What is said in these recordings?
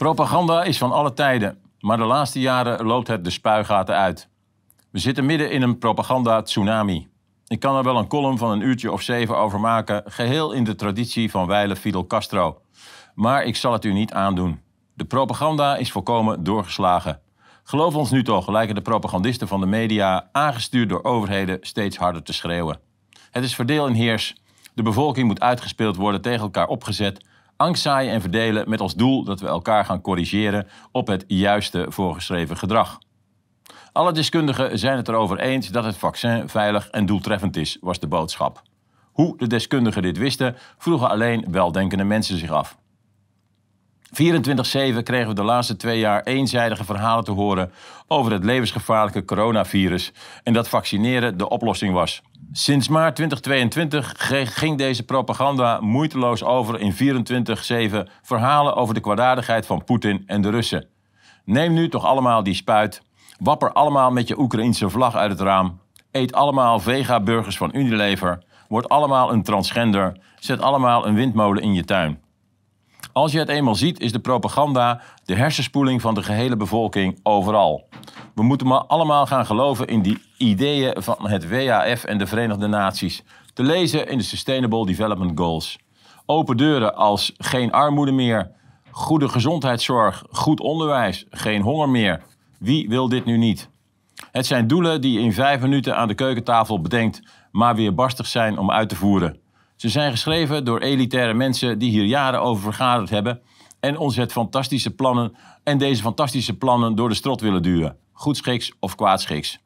Propaganda is van alle tijden, maar de laatste jaren loopt het de spuigaten uit. We zitten midden in een propaganda-tsunami. Ik kan er wel een column van een uurtje of zeven over maken, geheel in de traditie van wijle Fidel Castro. Maar ik zal het u niet aandoen. De propaganda is volkomen doorgeslagen. Geloof ons nu toch, lijken de propagandisten van de media, aangestuurd door overheden, steeds harder te schreeuwen. Het is verdeel en heers. De bevolking moet uitgespeeld worden, tegen elkaar opgezet angst zaaien en verdelen met als doel dat we elkaar gaan corrigeren op het juiste voorgeschreven gedrag. Alle deskundigen zijn het erover eens dat het vaccin veilig en doeltreffend is, was de boodschap. Hoe de deskundigen dit wisten, vroegen alleen weldenkende mensen zich af. 24-7 kregen we de laatste twee jaar eenzijdige verhalen te horen over het levensgevaarlijke coronavirus en dat vaccineren de oplossing was. Sinds maart 2022 ging deze propaganda moeiteloos over in 24-7 verhalen over de kwaadaardigheid van Poetin en de Russen. Neem nu toch allemaal die spuit, wapper allemaal met je Oekraïense vlag uit het raam, eet allemaal vega-burgers van Unilever, word allemaal een transgender, zet allemaal een windmolen in je tuin. Als je het eenmaal ziet, is de propaganda de hersenspoeling van de gehele bevolking overal. We moeten maar allemaal gaan geloven in die ideeën van het WAF en de Verenigde Naties. Te lezen in de Sustainable Development Goals. Open deuren als geen armoede meer, goede gezondheidszorg, goed onderwijs, geen honger meer. Wie wil dit nu niet? Het zijn doelen die je in vijf minuten aan de keukentafel bedenkt, maar weer barstig zijn om uit te voeren. Ze zijn geschreven door elitaire mensen die hier jaren over vergaderd hebben en ons fantastische plannen en deze fantastische plannen door de strot willen duwen, goedschiks of kwaadschiks.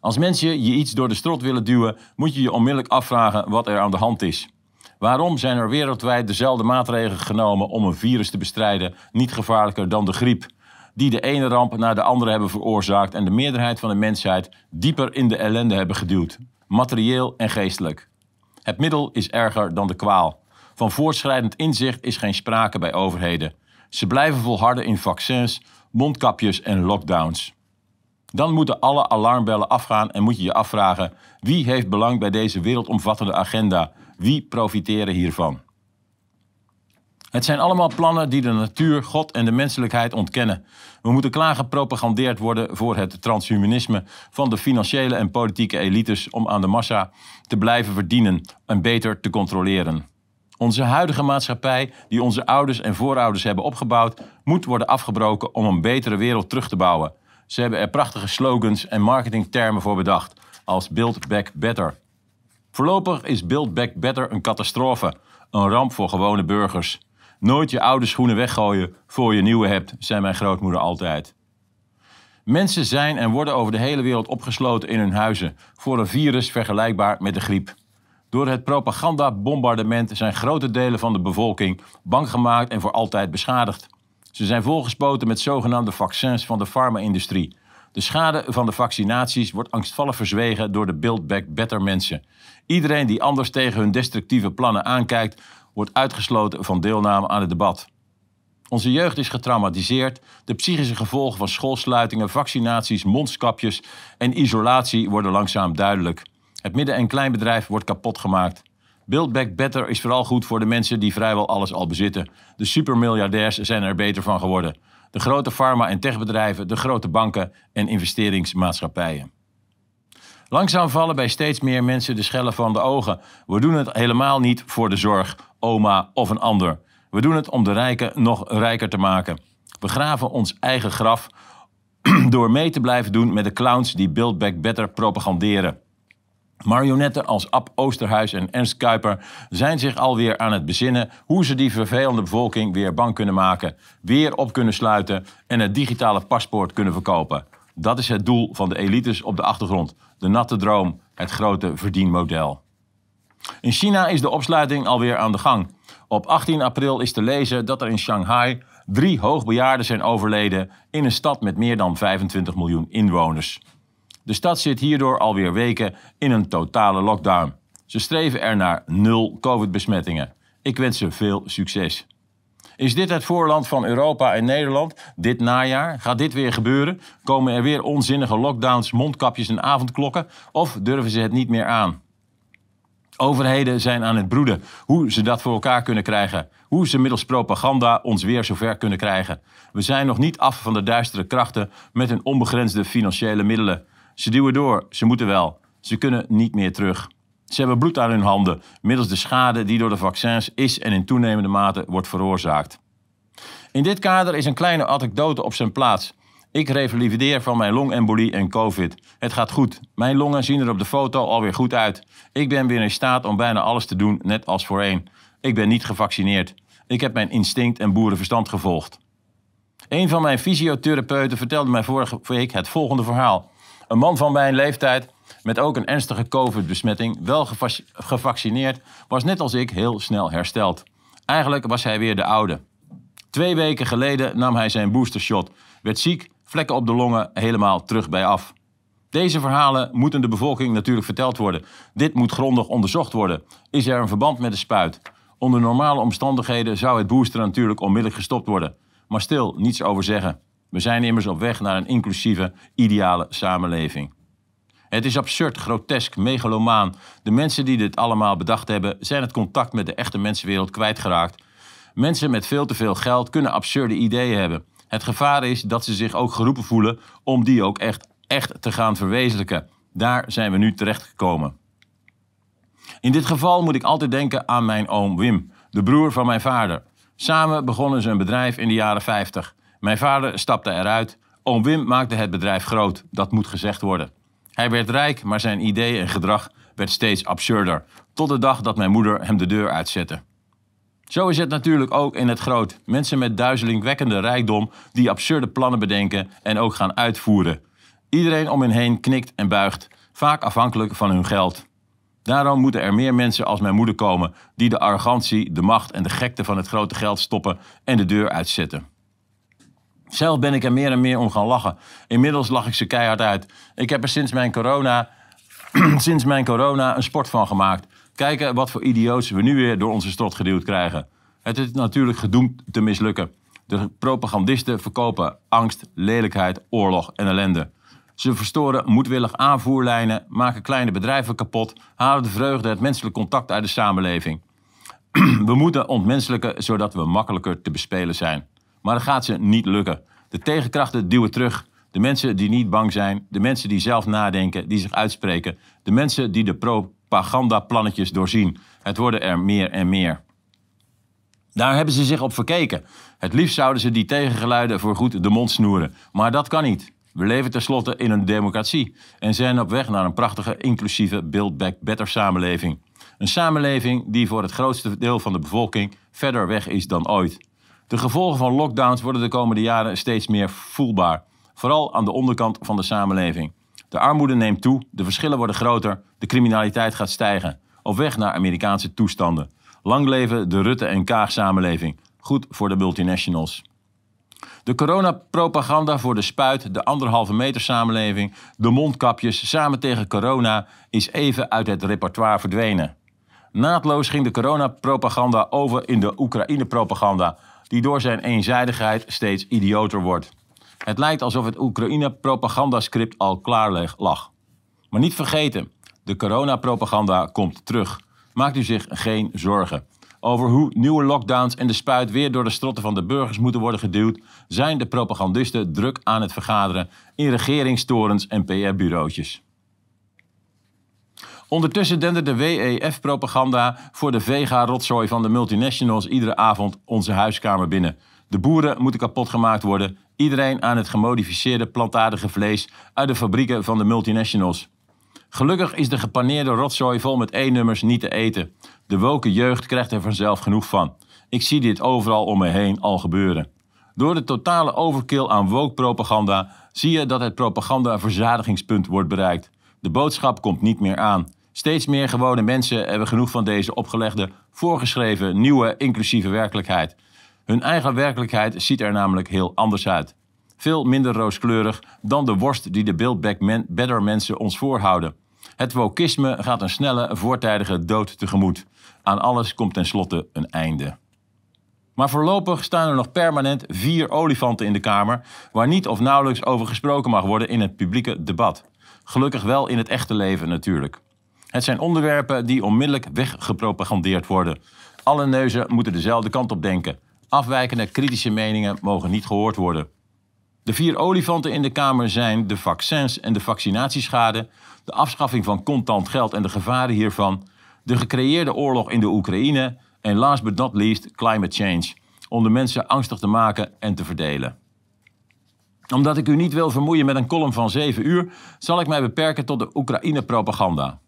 Als mensen je iets door de strot willen duwen, moet je je onmiddellijk afvragen wat er aan de hand is. Waarom zijn er wereldwijd dezelfde maatregelen genomen om een virus te bestrijden, niet gevaarlijker dan de griep, die de ene ramp naar de andere hebben veroorzaakt en de meerderheid van de mensheid dieper in de ellende hebben geduwd, materieel en geestelijk? Het middel is erger dan de kwaal. Van voortschrijdend inzicht is geen sprake bij overheden. Ze blijven volharden in vaccins, mondkapjes en lockdowns. Dan moeten alle alarmbellen afgaan en moet je je afvragen: wie heeft belang bij deze wereldomvattende agenda? Wie profiteren hiervan? Het zijn allemaal plannen die de natuur, God en de menselijkheid ontkennen. We moeten klaar gepropagandeerd worden voor het transhumanisme van de financiële en politieke elites om aan de massa te blijven verdienen en beter te controleren. Onze huidige maatschappij, die onze ouders en voorouders hebben opgebouwd, moet worden afgebroken om een betere wereld terug te bouwen. Ze hebben er prachtige slogans en marketingtermen voor bedacht, als Build Back Better. Voorlopig is Build Back Better een catastrofe, een ramp voor gewone burgers. Nooit je oude schoenen weggooien voor je nieuwe hebt, zei mijn grootmoeder altijd. Mensen zijn en worden over de hele wereld opgesloten in hun huizen voor een virus vergelijkbaar met de griep. Door het propagandabombardement zijn grote delen van de bevolking bang gemaakt en voor altijd beschadigd. Ze zijn volgespoten met zogenaamde vaccins van de farma-industrie. De schade van de vaccinaties wordt angstvallig verzwegen door de Build Back Better mensen. Iedereen die anders tegen hun destructieve plannen aankijkt, wordt uitgesloten van deelname aan het debat. Onze jeugd is getraumatiseerd. De psychische gevolgen van schoolsluitingen, vaccinaties, mondskapjes en isolatie worden langzaam duidelijk. Het midden- en kleinbedrijf wordt kapot gemaakt. Build Back Better is vooral goed voor de mensen die vrijwel alles al bezitten. De supermiljardairs zijn er beter van geworden. De grote farma- en techbedrijven, de grote banken en investeringsmaatschappijen. Langzaam vallen bij steeds meer mensen de schellen van de ogen. We doen het helemaal niet voor de zorg, oma of een ander. We doen het om de rijken nog rijker te maken. We graven ons eigen graf door mee te blijven doen met de clowns die Build Back Better propaganderen. Marionetten als Ab Oosterhuis en Ernst Kuiper zijn zich alweer aan het bezinnen hoe ze die vervelende bevolking weer bang kunnen maken, weer op kunnen sluiten en het digitale paspoort kunnen verkopen. Dat is het doel van de elites op de achtergrond. De natte droom, het grote verdienmodel. In China is de opsluiting alweer aan de gang. Op 18 april is te lezen dat er in Shanghai drie hoogbejaarden zijn overleden in een stad met meer dan 25 miljoen inwoners. De stad zit hierdoor alweer weken in een totale lockdown. Ze streven er naar nul COVID-besmettingen. Ik wens ze veel succes. Is dit het voorland van Europa en Nederland? Dit najaar? Gaat dit weer gebeuren? Komen er weer onzinnige lockdowns, mondkapjes en avondklokken? Of durven ze het niet meer aan? Overheden zijn aan het broeden hoe ze dat voor elkaar kunnen krijgen. Hoe ze middels propaganda ons weer zover kunnen krijgen. We zijn nog niet af van de duistere krachten met hun onbegrensde financiële middelen. Ze duwen door, ze moeten wel. Ze kunnen niet meer terug. Ze hebben bloed aan hun handen, middels de schade die door de vaccins is en in toenemende mate wordt veroorzaakt. In dit kader is een kleine anekdote op zijn plaats. Ik revalideer van mijn longembolie en covid. Het gaat goed. Mijn longen zien er op de foto alweer goed uit. Ik ben weer in staat om bijna alles te doen, net als voorheen. Ik ben niet gevaccineerd. Ik heb mijn instinct en boerenverstand gevolgd. Een van mijn fysiotherapeuten vertelde mij vorige week het volgende verhaal. Een man van mijn leeftijd, met ook een ernstige covid-besmetting, wel gevaccineerd, was net als ik heel snel hersteld. Eigenlijk was hij weer de oude. Twee weken geleden nam hij zijn boostershot, werd ziek, vlekken op de longen, helemaal terug bij af. Deze verhalen moeten de bevolking natuurlijk verteld worden. Dit moet grondig onderzocht worden. Is er een verband met de spuit? Onder normale omstandigheden zou het boosteren natuurlijk onmiddellijk gestopt worden. Maar stil, niets over zeggen. We zijn immers op weg naar een inclusieve, ideale samenleving. Het is absurd, grotesk, megalomaan. De mensen die dit allemaal bedacht hebben, zijn het contact met de echte mensenwereld kwijtgeraakt. Mensen met veel te veel geld kunnen absurde ideeën hebben. Het gevaar is dat ze zich ook geroepen voelen om die ook echt, echt te gaan verwezenlijken. Daar zijn we nu terechtgekomen. In dit geval moet ik altijd denken aan mijn oom Wim, de broer van mijn vader. Samen begonnen ze een bedrijf in de jaren 50. Mijn vader stapte eruit. Oom Wim maakte het bedrijf groot, dat moet gezegd worden. Hij werd rijk, maar zijn ideeën en gedrag werd steeds absurder. Tot de dag dat mijn moeder hem de deur uitzette. Zo is het natuurlijk ook in het groot. Mensen met duizelingwekkende rijkdom die absurde plannen bedenken en ook gaan uitvoeren. Iedereen om hen heen knikt en buigt, vaak afhankelijk van hun geld. Daarom moeten er meer mensen als mijn moeder komen die de arrogantie, de macht en de gekte van het grote geld stoppen en de deur uitzetten. Zelf ben ik er meer en meer om gaan lachen. Inmiddels lach ik ze keihard uit. Ik heb er sinds mijn corona, sinds mijn corona een sport van gemaakt. Kijken wat voor idioots we nu weer door onze strot geduwd krijgen. Het is natuurlijk gedoemd te mislukken. De propagandisten verkopen angst, lelijkheid, oorlog en ellende. Ze verstoren moedwillig aanvoerlijnen, maken kleine bedrijven kapot, halen de vreugde, het menselijk contact uit de samenleving. we moeten ontmenselijken zodat we makkelijker te bespelen zijn. Maar dat gaat ze niet lukken. De tegenkrachten duwen terug. De mensen die niet bang zijn, de mensen die zelf nadenken, die zich uitspreken, de mensen die de propagandaplannetjes doorzien. Het worden er meer en meer. Daar hebben ze zich op verkeken. Het liefst zouden ze die tegengeluiden voorgoed de mond snoeren. Maar dat kan niet. We leven tenslotte in een democratie en zijn op weg naar een prachtige, inclusieve Build Back Better samenleving. Een samenleving die voor het grootste deel van de bevolking verder weg is dan ooit. De gevolgen van lockdowns worden de komende jaren steeds meer voelbaar, vooral aan de onderkant van de samenleving. De armoede neemt toe, de verschillen worden groter, de criminaliteit gaat stijgen. Op weg naar Amerikaanse toestanden. Lang leven de Rutte- en Kaag-samenleving. Goed voor de multinationals. De coronapropaganda voor de spuit, de anderhalve meter samenleving, de mondkapjes samen tegen corona is even uit het repertoire verdwenen. Naadloos ging de coronapropaganda over in de Oekraïne-propaganda, die door zijn eenzijdigheid steeds idioter wordt. Het lijkt alsof het Oekraïne-propagandascript al klaar lag. Maar niet vergeten, de coronapropaganda komt terug. Maakt u zich geen zorgen. Over hoe nieuwe lockdowns en de spuit weer door de strotten van de burgers moeten worden geduwd, zijn de propagandisten druk aan het vergaderen in regeringstorens en PR-bureautjes. Ondertussen dendert de WEF-propaganda voor de vega-rotzooi van de multinationals iedere avond onze huiskamer binnen. De boeren moeten kapot gemaakt worden. Iedereen aan het gemodificeerde plantaardige vlees uit de fabrieken van de multinationals. Gelukkig is de gepaneerde rotzooi vol met E-nummers niet te eten. De woke jeugd krijgt er vanzelf genoeg van. Ik zie dit overal om me heen al gebeuren. Door de totale overkill aan woke-propaganda zie je dat het propaganda-verzadigingspunt wordt bereikt. De boodschap komt niet meer aan. Steeds meer gewone mensen hebben genoeg van deze opgelegde, voorgeschreven, nieuwe, inclusieve werkelijkheid. Hun eigen werkelijkheid ziet er namelijk heel anders uit. Veel minder rooskleurig dan de worst die de Build Back Better mensen ons voorhouden. Het wokisme gaat een snelle, voortijdige dood tegemoet. Aan alles komt tenslotte een einde. Maar voorlopig staan er nog permanent vier olifanten in de Kamer, waar niet of nauwelijks over gesproken mag worden in het publieke debat. Gelukkig wel in het echte leven natuurlijk. Het zijn onderwerpen die onmiddellijk weggepropagandeerd worden. Alle neuzen moeten dezelfde kant op denken. Afwijkende kritische meningen mogen niet gehoord worden. De vier olifanten in de Kamer zijn de vaccins en de vaccinatieschade, de afschaffing van contant geld en de gevaren hiervan, de gecreëerde oorlog in de Oekraïne en last but not least climate change, om de mensen angstig te maken en te verdelen. Omdat ik u niet wil vermoeien met een column van 7 uur, zal ik mij beperken tot de Oekraïne-propaganda.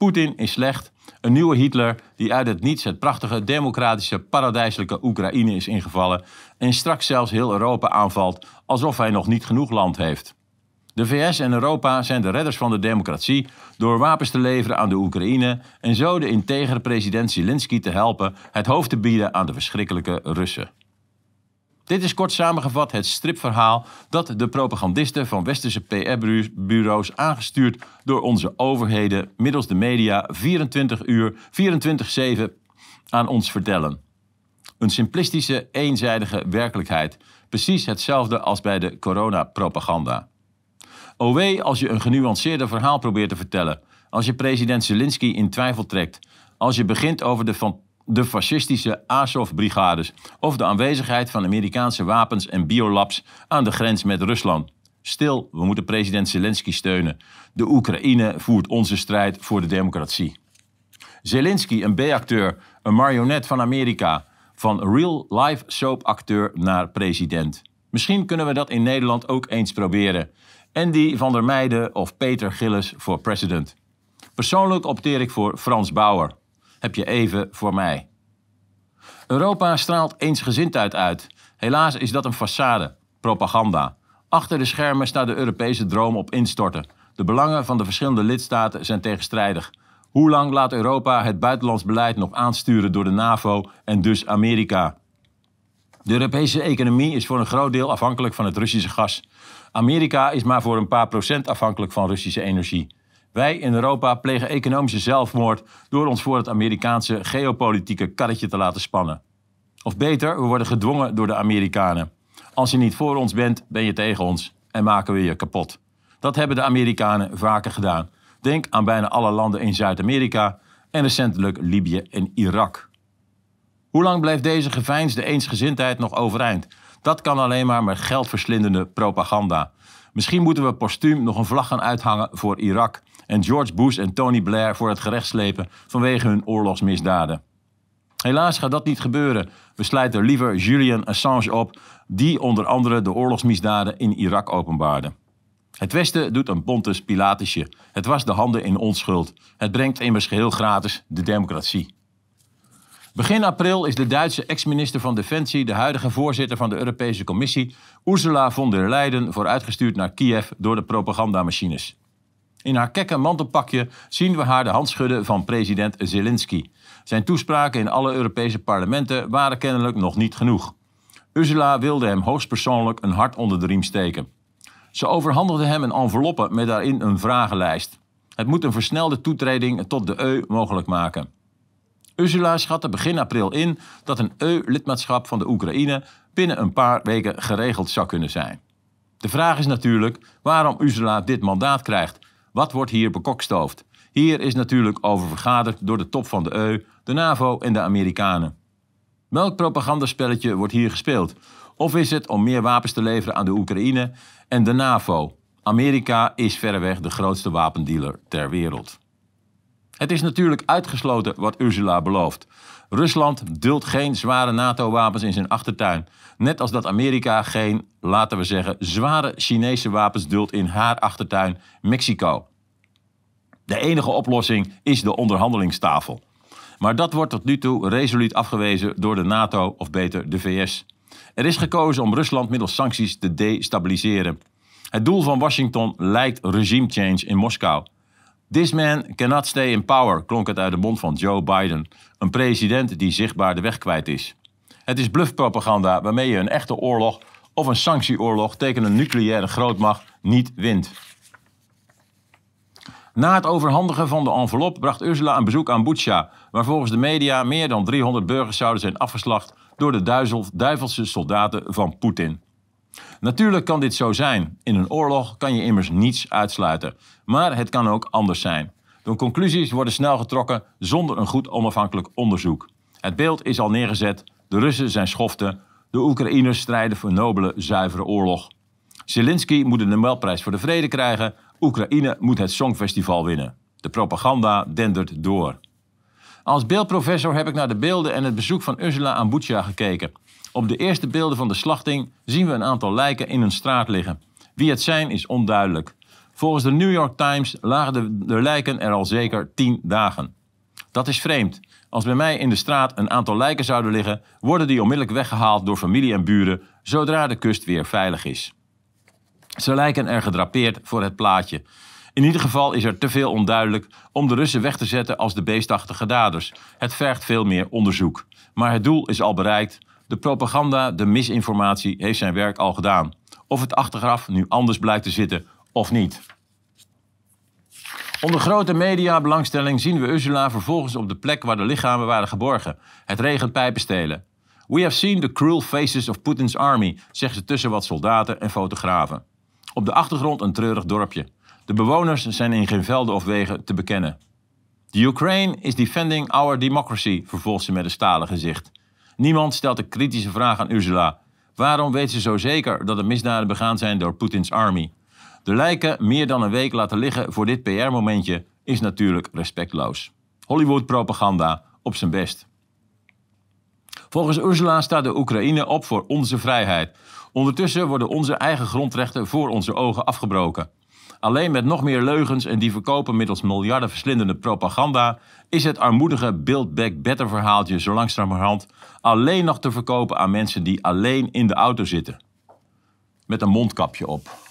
Poetin is slecht, een nieuwe Hitler die uit het niets het prachtige, democratische, paradijselijke Oekraïne is ingevallen en straks zelfs heel Europa aanvalt alsof hij nog niet genoeg land heeft. De VS en Europa zijn de redders van de democratie door wapens te leveren aan de Oekraïne en zo de integere president Zelensky te helpen het hoofd te bieden aan de verschrikkelijke Russen. Dit is kort samengevat het stripverhaal dat de propagandisten van westerse PR-bureaus aangestuurd door onze overheden middels de media 24 uur 24/7 aan ons vertellen. Een simplistische, eenzijdige werkelijkheid, precies hetzelfde als bij de coronapropaganda. O als je een genuanceerder verhaal probeert te vertellen, als je president Zelensky in twijfel trekt, als je begint over de van de fascistische Azov-brigades of de aanwezigheid van Amerikaanse wapens en biolabs aan de grens met Rusland. Stil, we moeten president Zelensky steunen. De Oekraïne voert onze strijd voor de democratie. Zelensky, een B-acteur, een marionet van Amerika, van real-life soap-acteur naar president. Misschien kunnen we dat in Nederland ook eens proberen. Andy van der Meijden of Peter Gillis voor president. Persoonlijk opteer ik voor Frans Bauer heb je even voor mij. Europa straalt eensgezindheid uit. Helaas is dat een façade, propaganda. Achter de schermen staat de Europese droom op instorten. De belangen van de verschillende lidstaten zijn tegenstrijdig. Hoe lang laat Europa het buitenlands beleid nog aansturen door de NAVO en dus Amerika? De Europese economie is voor een groot deel afhankelijk van het Russische gas. Amerika is maar voor een paar procent afhankelijk van Russische energie. Wij in Europa plegen economische zelfmoord door ons voor het Amerikaanse geopolitieke karretje te laten spannen. Of beter, we worden gedwongen door de Amerikanen. Als je niet voor ons bent, ben je tegen ons en maken we je kapot. Dat hebben de Amerikanen vaker gedaan. Denk aan bijna alle landen in Zuid-Amerika en recentelijk Libië en Irak. Hoe lang blijft deze geveinsde eensgezindheid nog overeind? Dat kan alleen maar met geldverslindende propaganda. Misschien moeten we postuum nog een vlag gaan uithangen voor Irak en George Bush en Tony Blair voor het gerecht slepen vanwege hun oorlogsmisdaden. Helaas gaat dat niet gebeuren. We sluiten liever Julian Assange op, die onder andere de oorlogsmisdaden in Irak openbaarde. Het Westen doet een Pontus Pilatusje. Het was de handen in onschuld. Het brengt immers geheel gratis de democratie. Begin april is de Duitse ex-minister van Defensie, de huidige voorzitter van de Europese Commissie, Ursula von der Leyen, vooruitgestuurd naar Kiev door de propagandamachines. In haar kekke mantelpakje zien we haar de hand schudden van president Zelensky. Zijn toespraken in alle Europese parlementen waren kennelijk nog niet genoeg. Ursula wilde hem hoogstpersoonlijk een hart onder de riem steken. Ze overhandigde hem een enveloppe met daarin een vragenlijst. Het moet een versnelde toetreding tot de EU mogelijk maken. Ursula schatte begin april in dat een EU-lidmaatschap van de Oekraïne binnen een paar weken geregeld zou kunnen zijn. De vraag is natuurlijk waarom Ursula dit mandaat krijgt wat wordt hier bekokstoofd? Hier is natuurlijk over vergaderd door de top van de EU, de NAVO en de Amerikanen. Welk propagandaspelletje wordt hier gespeeld? Of is het om meer wapens te leveren aan de Oekraïne en de NAVO? Amerika is verreweg de grootste wapendealer ter wereld. Het is natuurlijk uitgesloten wat Ursula belooft. Rusland duldt geen zware NATO-wapens in zijn achtertuin. Net als dat Amerika geen, laten we zeggen, zware Chinese wapens duldt in haar achtertuin Mexico. De enige oplossing is de onderhandelingstafel. Maar dat wordt tot nu toe resoluut afgewezen door de NATO of beter de VS. Er is gekozen om Rusland middels sancties te destabiliseren. Het doel van Washington lijkt regime change in Moskou. This man cannot stay in power, klonk het uit de mond van Joe Biden, een president die zichtbaar de weg kwijt is. Het is bluffpropaganda waarmee je een echte oorlog of een sanctieoorlog tegen een nucleaire grootmacht niet wint. Na het overhandigen van de envelop bracht Ursula een bezoek aan Butsja, waar volgens de media meer dan 300 burgers zouden zijn afgeslacht door de duivelse soldaten van Poetin. Natuurlijk kan dit zo zijn. In een oorlog kan je immers niets uitsluiten. Maar het kan ook anders zijn. De conclusies worden snel getrokken zonder een goed onafhankelijk onderzoek. Het beeld is al neergezet. De Russen zijn schoften. De Oekraïners strijden voor een nobele, zuivere oorlog. Zelensky moet de Nobelprijs voor de Vrede krijgen. Oekraïne moet het Songfestival winnen. De propaganda dendert door. Als beeldprofessor heb ik naar de beelden en het bezoek van Ursula aan Butsja gekeken. Op de eerste beelden van de slachting zien we een aantal lijken in een straat liggen. Wie het zijn is onduidelijk. Volgens de New York Times lagen de, de lijken er al zeker tien dagen. Dat is vreemd. Als bij mij in de straat een aantal lijken zouden liggen, worden die onmiddellijk weggehaald door familie en buren zodra de kust weer veilig is. Ze lijken er gedrapeerd voor het plaatje. In ieder geval is er te veel onduidelijk om de Russen weg te zetten als de beestachtige daders. Het vergt veel meer onderzoek. Maar het doel is al bereikt. De propaganda, de misinformatie heeft zijn werk al gedaan. Of het achteraf nu anders blijkt te zitten of niet. Onder grote mediabelangstelling zien we Ursula vervolgens op de plek waar de lichamen waren geborgen. Het regent pijpenstelen. We have seen the cruel faces of Putin's army, zegt ze tussen wat soldaten en fotografen. Op de achtergrond een treurig dorpje. De bewoners zijn in geen velden of wegen te bekennen. The Ukraine is defending our democracy, vervolgt ze met een stalen gezicht. Niemand stelt de kritische vraag aan Ursula. Waarom weet ze zo zeker dat de misdaden begaan zijn door Putins army? De lijken meer dan een week laten liggen voor dit PR-momentje is natuurlijk respectloos. Hollywood-propaganda op zijn best. Volgens Ursula staat de Oekraïne op voor onze vrijheid. Ondertussen worden onze eigen grondrechten voor onze ogen afgebroken. Alleen met nog meer leugens en die verkopen middels miljarden verslindende propaganda is het armoedige Build Back Better verhaaltje zo langzamerhand alleen nog te verkopen aan mensen die alleen in de auto zitten. Met een mondkapje op.